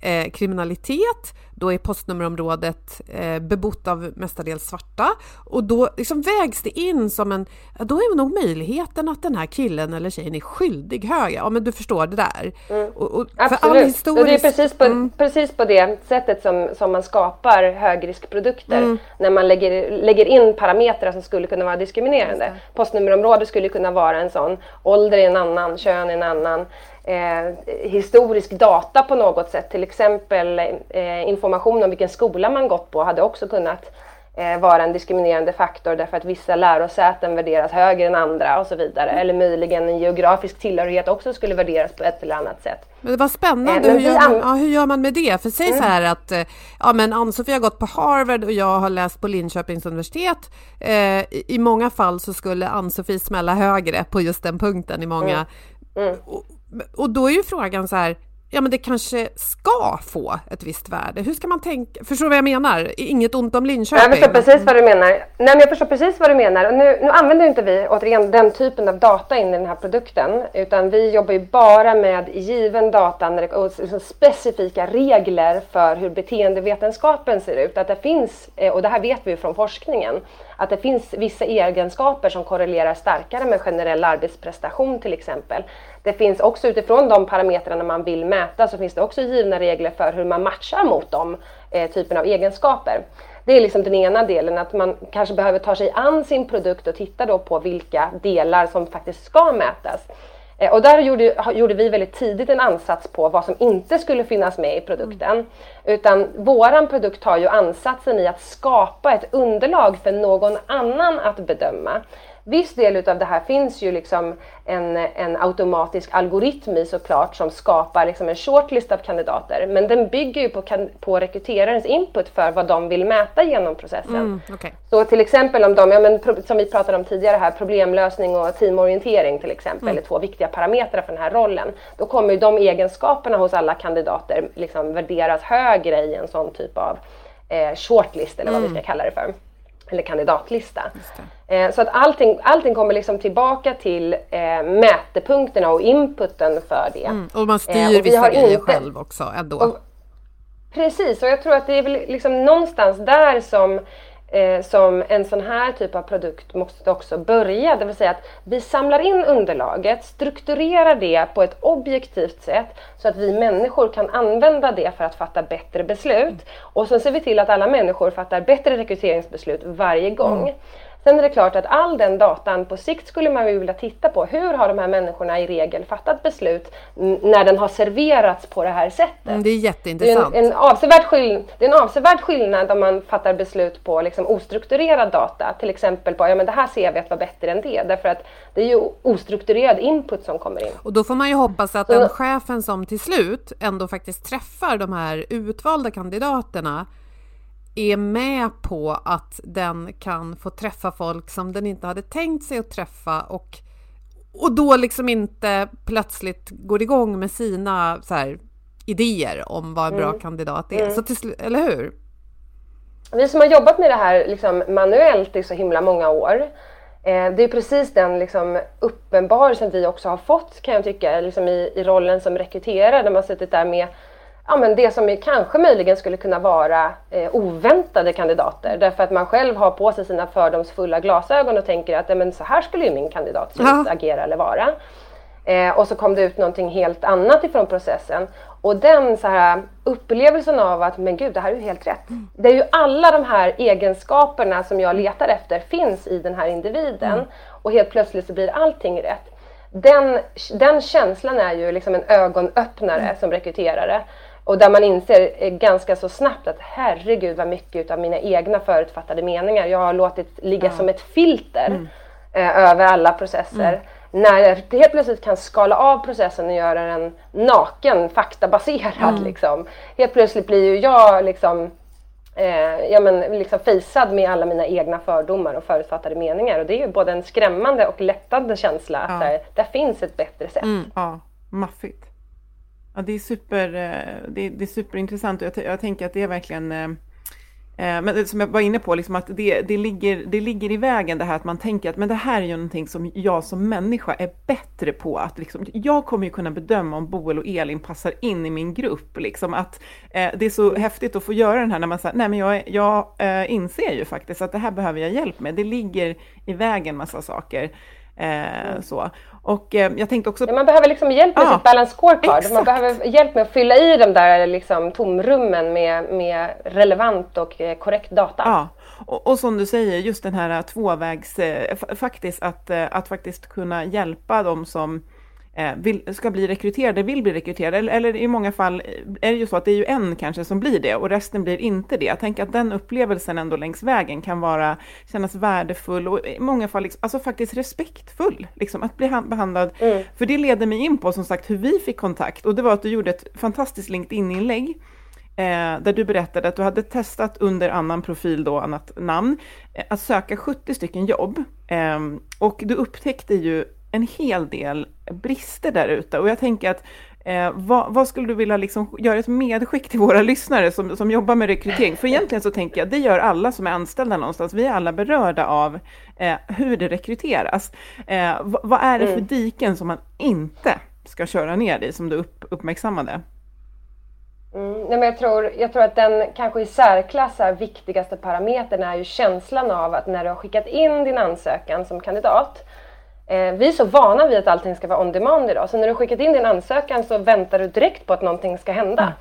eh, kriminalitet då är postnummerområdet eh, bebott av mestadels svarta och då liksom vägs det in som en, då är nog möjligheten att den här killen eller tjejen är skyldig hög. Ja men du förstår det där. Mm. Och, och Absolut, historisk... det är precis på, mm. precis på det sättet som, som man skapar högriskprodukter. Mm. När man lägger, lägger in parametrar som skulle kunna vara diskriminerande. Postnummerområde skulle kunna vara en sån, ålder är en annan, kön är en annan eh, historisk data på något sätt. Till exempel eh, information om vilken skola man gått på hade också kunnat eh, vara en diskriminerande faktor därför att vissa lärosäten värderas högre än andra och så vidare. Eller möjligen en geografisk tillhörighet också skulle värderas på ett eller annat sätt. Men vad spännande, eh, hur, gör man, ja, hur gör man med det? För säg mm. så här att eh, ja, men Ann-Sofie har gått på Harvard och jag har läst på Linköpings universitet. Eh, i, I många fall så skulle Ann-Sofie smälla högre på just den punkten i många mm. Mm. Och, då är ju frågan så här, ja men det kanske ska få ett visst värde. Hur ska man tänka? Förstår du vad jag menar? Inget ont om Linköping. Jag förstår precis vad du menar. Nej men jag förstår precis vad du menar. Och nu, nu använder inte vi återigen den typen av data in i den här produkten. Utan vi jobbar ju bara med given data och liksom specifika regler för hur beteendevetenskapen ser ut. Att det finns, eh, och det här vet vi från forskningen, att det finns vissa egenskaper som korrelerar starkare med generell arbetsprestation till exempel. Det finns också utifrån de parametrarna man vill mäta så finns det också givna regler för hur man matchar mot de eh, typen av egenskaper. Det är liksom den ena delen, att man kanske behöver ta sig an sin produkt och titta då på vilka delar som faktiskt ska mätas. Eh, och där gjorde, gjorde, vi väldigt tidigt en ansats på vad som inte skulle finnas med i produkten. Mm. Utan våran produkt har ju ansatsen i att skapa ett underlag för någon annan att bedöma viss del utav det här finns ju liksom en, en automatisk algoritm i såklart som skapar liksom en shortlist av kandidater. Men den bygger ju på, på rekryterarens input för vad de vill mäta genom processen. Mm, okay. Så till exempel om de, ja, men, som vi pratade om tidigare här, problemlösning och teamorientering till exempel, mm. är två viktiga parametrar för den här rollen. Då kommer ju de egenskaperna hos alla kandidater liksom värderas högre i en sån typ av eh, shortlist eller vad mm. vi ska kalla det för eller kandidatlista. Eh, så att allting, allting kommer liksom tillbaka till eh, mätepunkterna och inputen för det. Mm, och man styr eh, och vissa grejer inte, själv också ändå. Och, precis, och jag tror att det är väl liksom någonstans där som eh, som en sån här typ av produkt måste också börja. Det vill säga att vi samlar in underlaget, strukturerar det på ett objektivt sätt så att vi människor kan använda det för att fatta bättre beslut. Och sen ser vi till att alla människor fattar bättre rekryteringsbeslut varje gång. Mm. Sen är det klart att all den datan på sikt skulle man ju vilja titta på. Hur har de här människorna i regel fattat beslut när den har serverats på det här sättet? Mm, det är jätteintressant. Det är en, en, avsevärd skill det är en avsevärd skillnad om man fattar beslut på liksom ostrukturerad data. Till exempel på, ja men det här ser vi att var bättre än det. Därför att det är ju ostrukturerad input som kommer in. Och då får man ju hoppas att den chefen som till slut ändå faktiskt träffar de här utvalda kandidaterna är med på att den kan få träffa folk som den inte hade tänkt sig att träffa och, och då liksom inte plötsligt går igång med sina så här, idéer om vad en bra mm. kandidat är. Mm. Så till, eller hur? Vi som har jobbat med det här liksom manuellt i så himla många år eh, det är precis den liksom uppenbarelsen vi också har fått kan jag tycka liksom i, i rollen som rekryterare där man suttit där med ja, men det som kanske möjligen skulle kunna vara eh, oväntade kandidater därför att man själv har på sig sina fördomsfulla glasögon och tänker att men så här skulle ju min kandidat se ut, agera eller vara. Eh, och så kom det ut någonting helt annat ifrån processen. Och den så här, upplevelsen av att men gud, det här är ju helt rätt. Mm. Det är ju alla de här egenskaperna som jag letar efter finns i den här individen mm. och helt plötsligt så blir allting rätt. Den, den känslan är ju liksom en ögonöppnare mm. som rekryterare. Och där man inser ganska så snabbt att herregud vad mycket av mina egna förutfattade meningar jag har låtit ligga ja. som ett filter mm. eh, över alla processer. Mm. När jag helt plötsligt kan skala av processen och göra den naken, faktabaserad. Mm. Liksom. Helt plötsligt blir ju jag liksom eh, ja, men liksom fejsad med alla mina egna fördomar och förutfattade meningar. Och det är ju både en skrämmande och lättande känsla att ja. där, där finns ett bättre sätt. Mm. Ja, maffigt. Ja, det är, super, eh, det är, det är superintressant och jag, jag tänker att det är verkligen eh, eh men som jag var inne på, liksom att det, det, ligger, det ligger i vägen det här att man tänker att men det här är ju någonting som jag som människa är bättre på. att liksom, Jag kommer ju kunna bedöma om Boel och Elin passar in i min grupp. Liksom, att, eh, det är så häftigt att få göra den här när man säger nej men jag, jag eh, inser ju faktiskt att det här behöver jag hjälp med. Det ligger i vägen massa saker. Eh, så. Och eh, jag tänkte också... Ja, man behöver liksom hjälp med ah, sitt balance scorecard. Exakt. Man behöver hjälp med att fylla i de där liksom, tomrummen med, med relevant och eh, korrekt data. Ja, och, och, som du säger, just den här tvåvägs... Eh, faktiskt att, eh, att faktiskt kunna hjälpa dem som Eh, vill, ska bli rekryterade, vill bli rekryterade, eller, eller, i många fall är det ju så att det är ju en kanske som blir det och resten blir inte det. Jag tänker att den upplevelsen ändå längs vägen kan vara, kännas värdefull och i många fall liksom, alltså faktiskt respektfull, liksom, att bli behandlad. Mm. För det leder mig in på som sagt hur vi fick kontakt och det var att du gjorde ett fantastiskt LinkedIn-inlägg eh, där du berättade att du hade testat under annan profil då, annat namn, eh, att söka 70 stycken jobb. Eh, och du upptäckte ju en hel del brister där ute och jag tänker att eh, vad, vad, skulle du vilja liksom göra ett medskick till våra lyssnare som, som jobbar med rekrytering? För egentligen så tänker jag, det gör alla som är anställda någonstans, vi är alla berörda av eh, hur det rekryteras. Eh, vad, vad är det för mm. diken som man inte ska köra ner i, som du upp, uppmärksammade? Mm, nej men jag, tror, jag tror att den kanske i särklass viktigaste parametern är ju känslan av att när du har skickat in din ansökan som kandidat vi är så vana vid att allting ska vara on demand idag, så när du skickat in din ansökan så väntar du direkt på att någonting ska hända. Mm.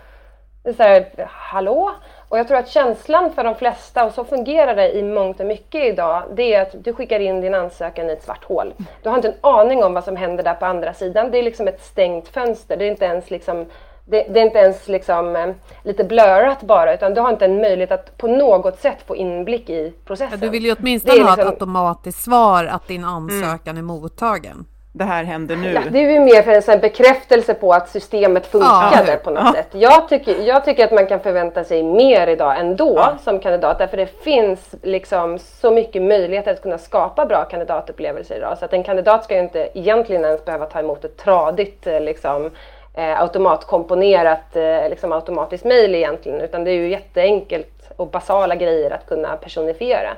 Det är så här, hallå? Och jag tror att känslan för de flesta, och så fungerar det i mångt och mycket idag, det är att du skickar in din ansökan i ett svart hål. Du har inte en aning om vad som händer där på andra sidan. Det är liksom ett stängt fönster. Det är inte ens liksom det, det, är inte ens liksom, eh, lite blurrat bara, utan du har inte en möjlighet att på något sätt få inblick i processen. Ja, du vill ju åtminstone liksom... ha ett liksom- automatiskt svar att din ansökan mm. är mottagen. Det här händer nu. Ja, det är ju mer för en bekräftelse på att systemet funkade ja, på något ja. sätt. Jag tycker, jag tycker att man kan förvänta sig mer idag ändå ja. som kandidat, därför det finns liksom så mycket möjligheter att kunna skapa bra kandidatupplevelser idag. Så att en kandidat ska ju inte egentligen ens behöva ta emot ett tradigt eh, liksom, eh, automatkomponerat eh, liksom automatiskt mejl egentligen utan det är ju jätteenkelt och basala grejer att kunna personifiera.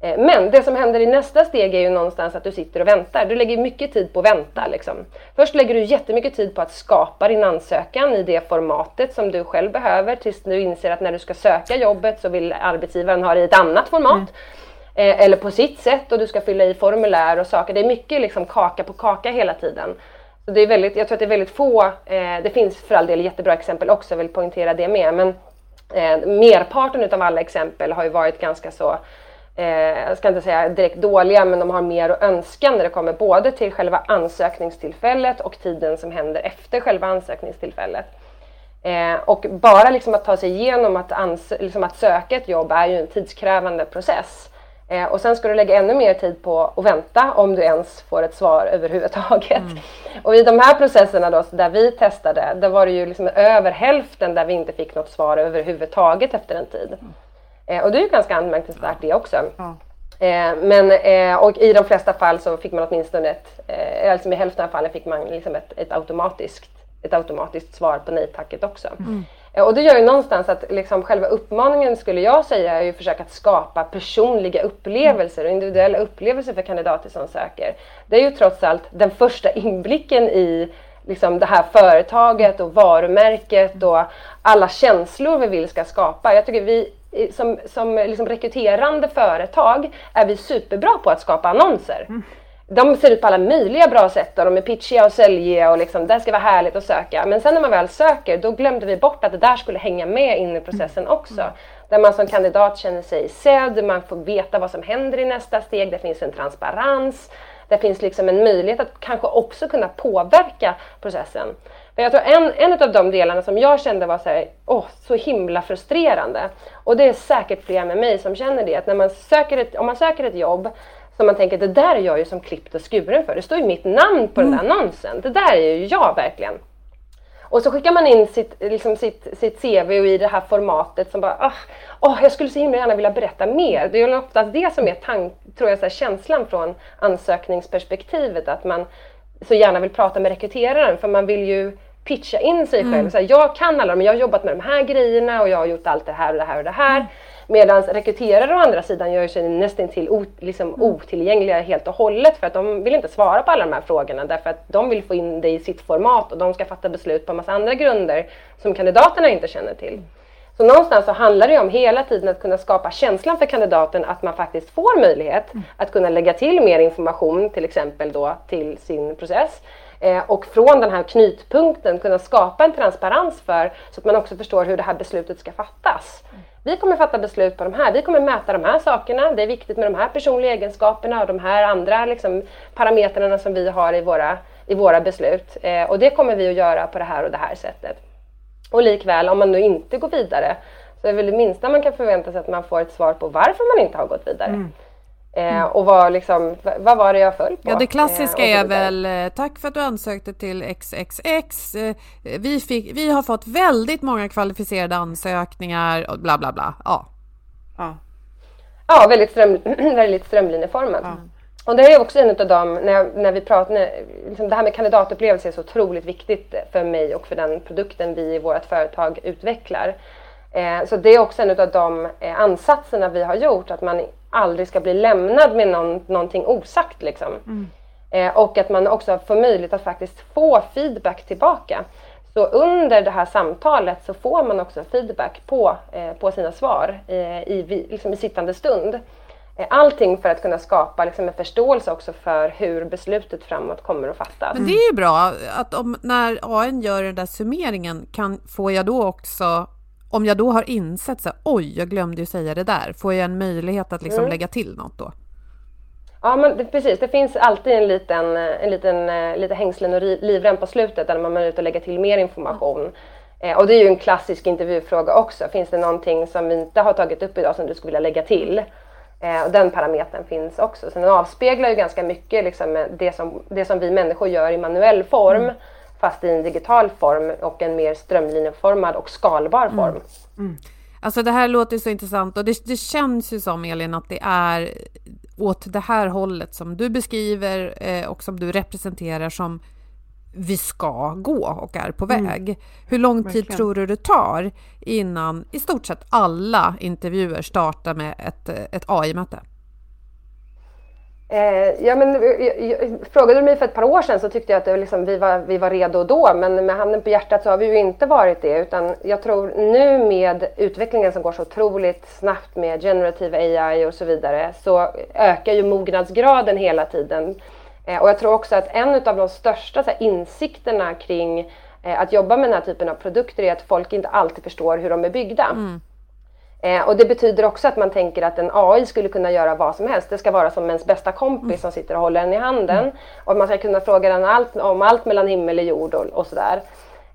Eh, men det som händer i nästa steg är ju någonstans att du sitter och väntar. Du lägger mycket tid på att vänta. Liksom. Först lägger du jättemycket tid på att skapa din ansökan i det formatet som du själv behöver tills du inser att när du ska söka jobbet så vill arbetsgivaren ha det i ett annat format. Mm. Eller på sitt sätt och du ska fylla i formulär och saker. Det är mycket liksom kaka på kaka hela tiden. Det är väldigt, jag tror att det är väldigt få, eh, det finns för all del jättebra exempel också, jag vill poängtera det med, men eh, merparten av alla exempel har ju varit ganska så eh, jag ska inte säga direkt dåliga, men de har mer att önska när det kommer både till själva ansökningstillfället och tiden som händer efter själva ansökningstillfället. Eh, och bara liksom att ta sig igenom att, ans- liksom att söka ett jobb är ju en tidskrävande process. Eh, och sen ska du lägga ännu mer tid på att vänta om du ens får ett svar överhuvudtaget. Mm. <laughs> Och i de här processerna då, där vi testade, då var det ju liksom över hälften där vi inte fick något svar överhuvudtaget efter en tid. Eh, och det är ju ganska anmärkningsvärt det också. Ja. Eh, men, eh, och i de flesta fall så fick man åtminstone ett, eh, alltså i hälften av fallen fick man liksom ett, ett automatiskt ett automatiskt svar på nej-tacket också. Mm. Eh, och det gör ju någonstans att liksom själva uppmaningen skulle jag säga är ju att försöka att skapa personliga upplevelser och individuella upplevelser för kandidater som söker. Det är ju trots allt den första inblicken i liksom det här företaget och varumärket och alla känslor vi vill ska skapa. Jag tycker vi som, som liksom rekryterande företag är vi superbra på att skapa annonser. Mm. Mm de ser ut på alla möjliga bra sätt och de är pitchiga och säljiga och liksom, det ska vara härligt att söka. Men sen när man väl söker, då glömde vi bort att det där skulle hänga med in i processen också. Där man som kandidat känner sig sedd, man får veta vad som händer i nästa steg, det finns en transparens. Det finns liksom en möjlighet att kanske också kunna påverka processen. För jag tror en, en av de delarna som jag kände var så, här, oh, så himla frustrerande, och det är säkert fler med mig som känner det, att när man söker ett, om man söker ett jobb som man tänker, det där är jag ju som klippt och skuren för. Det står ju mitt namn på den där mm. annonsen. Det där är ju jag verkligen. Och så skickar man in sitt, liksom sitt, sitt CV och i det här formatet som bara, oh, oh, jag skulle så himla gärna vilja berätta mer. Det är ju oftast det som är tank, tror jag, så här, känslan från ansökningsperspektivet, att man så gärna vill prata med rekryteraren för man vill ju pitcha in sig själv. Mm. Så här, jag kan alla men jag har jobbat med de här grejerna och jag har gjort allt det här och det här och det här. Mm. Medan rekryterare å andra sidan gör sig nästan till ot, liksom mm. otillgängliga helt och hållet för att de vill inte svara på alla de här frågorna därför att de vill få in det i sitt format och de ska fatta beslut på en massa andra grunder som kandidaterna inte känner till. Så någonstans så handlar det om hela tiden att kunna skapa känslan för kandidaten att man faktiskt får möjlighet mm. att kunna lägga till mer information till exempel då till sin process eh, och från den här knytpunkten kunna skapa en transparens för så att man också förstår hur det här beslutet ska fattas. Mm. Vi kommer fatta beslut på de här, vi kommer mäta de här sakerna, det är viktigt med de här personliga egenskaperna och de här andra liksom, parametrarna som vi har i våra, i våra beslut. Eh, och det kommer vi att göra på det här och det här sättet. Och likväl, om man nu inte går vidare, så är väl det minsta man kan förvänta sig att man får ett svar på varför man inte har gått vidare. Mm. Eh, och vad, liksom, vad var det jag föll på? Ja, det klassiska eh, är väl eh, tack för att du ansökte till XXX. Eh, vi, fick, vi har fått väldigt många kvalificerade ansökningar och bla bla bla. Ja, ja. ja väldigt, ström, <clears throat> väldigt strömlinjeformat. Ja. Och det är också en av dem, när, när vi pratar, när, liksom det här med kandidatupplevelse är så otroligt viktigt för mig och för den produkten vi i vårt företag utvecklar. Eh, så det är också en av de eh, ansatserna vi har gjort, att man aldrig ska bli lämnad med någon, någonting osagt. Liksom. Mm. Eh, och att man också får möjlighet att faktiskt få feedback tillbaka. Så under det här samtalet så får man också feedback på, eh, på sina svar eh, i, liksom i sittande stund. Eh, allting för att kunna skapa liksom en förståelse också för hur beslutet framåt kommer att fattas. Men det är ju bra att om, när AN gör den där summeringen kan, får jag då också om jag då har insett så oj, jag glömde ju säga det där, får jag en möjlighet att liksom mm. lägga till något då? Ja, men precis. Det finns alltid en liten, en liten eh, lite hängslen och livrem på slutet där man är ute och lägga till mer information. Mm. Eh, och det är ju en klassisk intervjufråga också. Finns det någonting som vi inte har tagit upp idag som du skulle vilja lägga till? Eh, och den parametern finns också. Så den avspeglar ju ganska mycket liksom, det, som, det som vi människor gör i manuell form. Mm fast i en digital form och en mer strömlinjeformad och skalbar mm. form. Mm. Mm. Alltså det här låter så intressant och det, det, känns ju som Elin att det är åt det här hållet som du beskriver eh, och som du representerar som vi ska gå och är på mm. väg. Mm. Hur lång tid Verkligen. tror du det tar innan i stort sett alla intervjuer startar med ett, ett AI-möte? Eh, ja, men, jag, frågade du mig för ett par år sedan så tyckte jag att det, liksom, vi, var, vi var redo då, men med handen på hjärtat så har vi ju inte varit det. Utan jag tror nu med utvecklingen som går så otroligt snabbt med generative AI och så vidare så ökar ju mognadsgraden hela tiden. Eh, och jag tror också att en av de största här, insikterna kring eh, att jobba med den här typen av produkter är att folk inte alltid förstår hur de är byggda. Mm. Eh, och det betyder också att man tänker att en AI skulle kunna göra vad som helst. Det ska vara som ens bästa kompis som sitter och håller en i handen. Mm. Och man ska kunna fråga den allt, om allt mellan himmel och jord och, och sådär.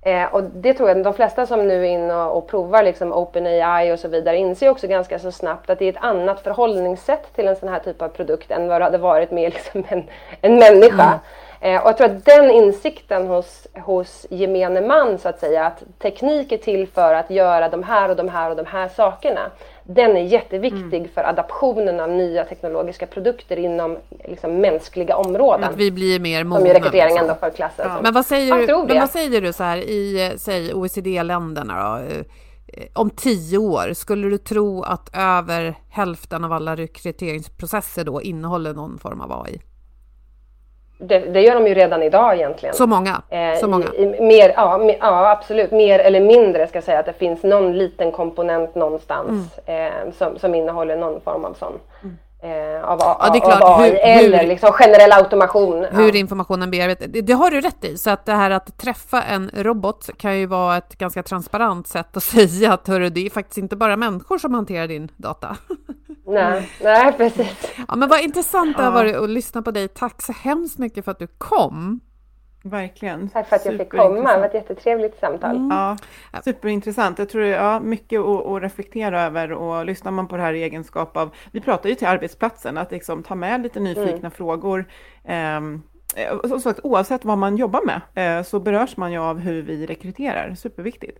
Eh, och det tror jag de flesta som nu är inne och, och provar liksom OpenAI och så vidare inser också ganska så snabbt att det är ett annat förhållningssätt till en sån här typ av produkt än vad det hade varit med liksom en, en människa. Eh, och jag tror att den insikten hos, hos gemene man så att säga, att teknik är till för att göra de här och de här och de här sakerna. Den är jätteviktig mm. för adaptionen av nya teknologiska produkter inom liksom, mänskliga områden. Att vi blir mer mogna. Som ju rekryteringen då för klassen. Ja. Men vad säger, du, men vad säger du så här i säg OECD-länderna då? Eh, om tio år, skulle du tro att över hälften av alla rekryteringsprocesser då innehåller någon form av AI? Det, det, gör de ju redan idag egentligen. Så många? Eh, så många. I, i, mer, ja, me, ja, absolut. Mer eller mindre ska jag säga att det finns någon liten komponent någonstans mm. eh, som, som innehåller någon form av sån. Mm. Eh, av, ja, det är klart. Av AI, hur, eller hur, liksom generell automation. Hur ja. informationen bearbetas. Det, det, har du rätt i. Så att det här att träffa en robot kan ju vara ett ganska transparent sätt att <laughs> säga att hörru, det är faktiskt inte bara människor som hanterar din data. <laughs> Nej, nej precis. Ja, men vad intressant det har varit att lyssna på dig. Tack så hemskt mycket för att du kom. Verkligen. Tack för att jag fick komma. Det var ett jättetrevligt samtal. Mm. Ja, superintressant. Jag tror det är ja, mycket att, att, reflektera över och lyssnar man på det här i egenskap av, vi pratar ju till arbetsplatsen, att liksom ta med lite nyfikna mm. frågor. Um, som sagt, oavsett vad man jobbar med eh, så berörs man ju av hur vi rekryterar. Superviktigt.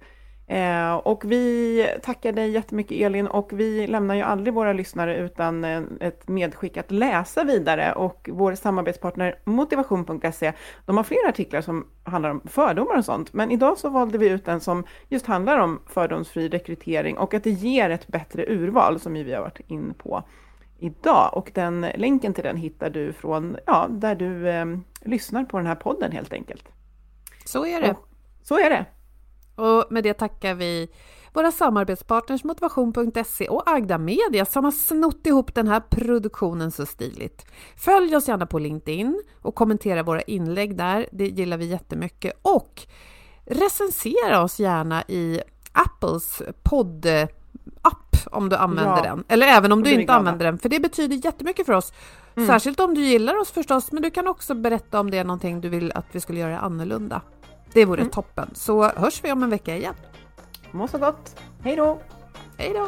Eh, och vi tackar dig jättemycket Elin och vi lämnar ju aldrig våra lyssnare utan eh, ett medskick att läsa vidare och vår samarbetspartner motivation.se de har flera artiklar som handlar om fördomar och sånt men idag så valde vi ut en som just handlar om fördomsfri rekrytering och att det ger ett bättre urval som vi har varit in på idag och den länken till den hittar du från ja, där du eh, lyssnar på den här podden helt enkelt. Så är det. Och, så är det. Och med det tackar vi våra samarbetspartners Motivation.se och Agda Media som har snott ihop den här produktionen så stiligt. Följ oss gärna på LinkedIn och kommentera våra inlägg där, det gillar vi jättemycket. Och recensera oss gärna i Apples podd app om du använder ja. den. Eller även om du inte använder den, för det betyder jättemycket för oss. Mm. Särskilt om du gillar oss förstås, men du kan också berätta om det är någonting du vill att vi skulle göra annorlunda. Det vore mm. toppen. Så hörs vi om en vecka igen. Må så gott. Hej då! Hej då!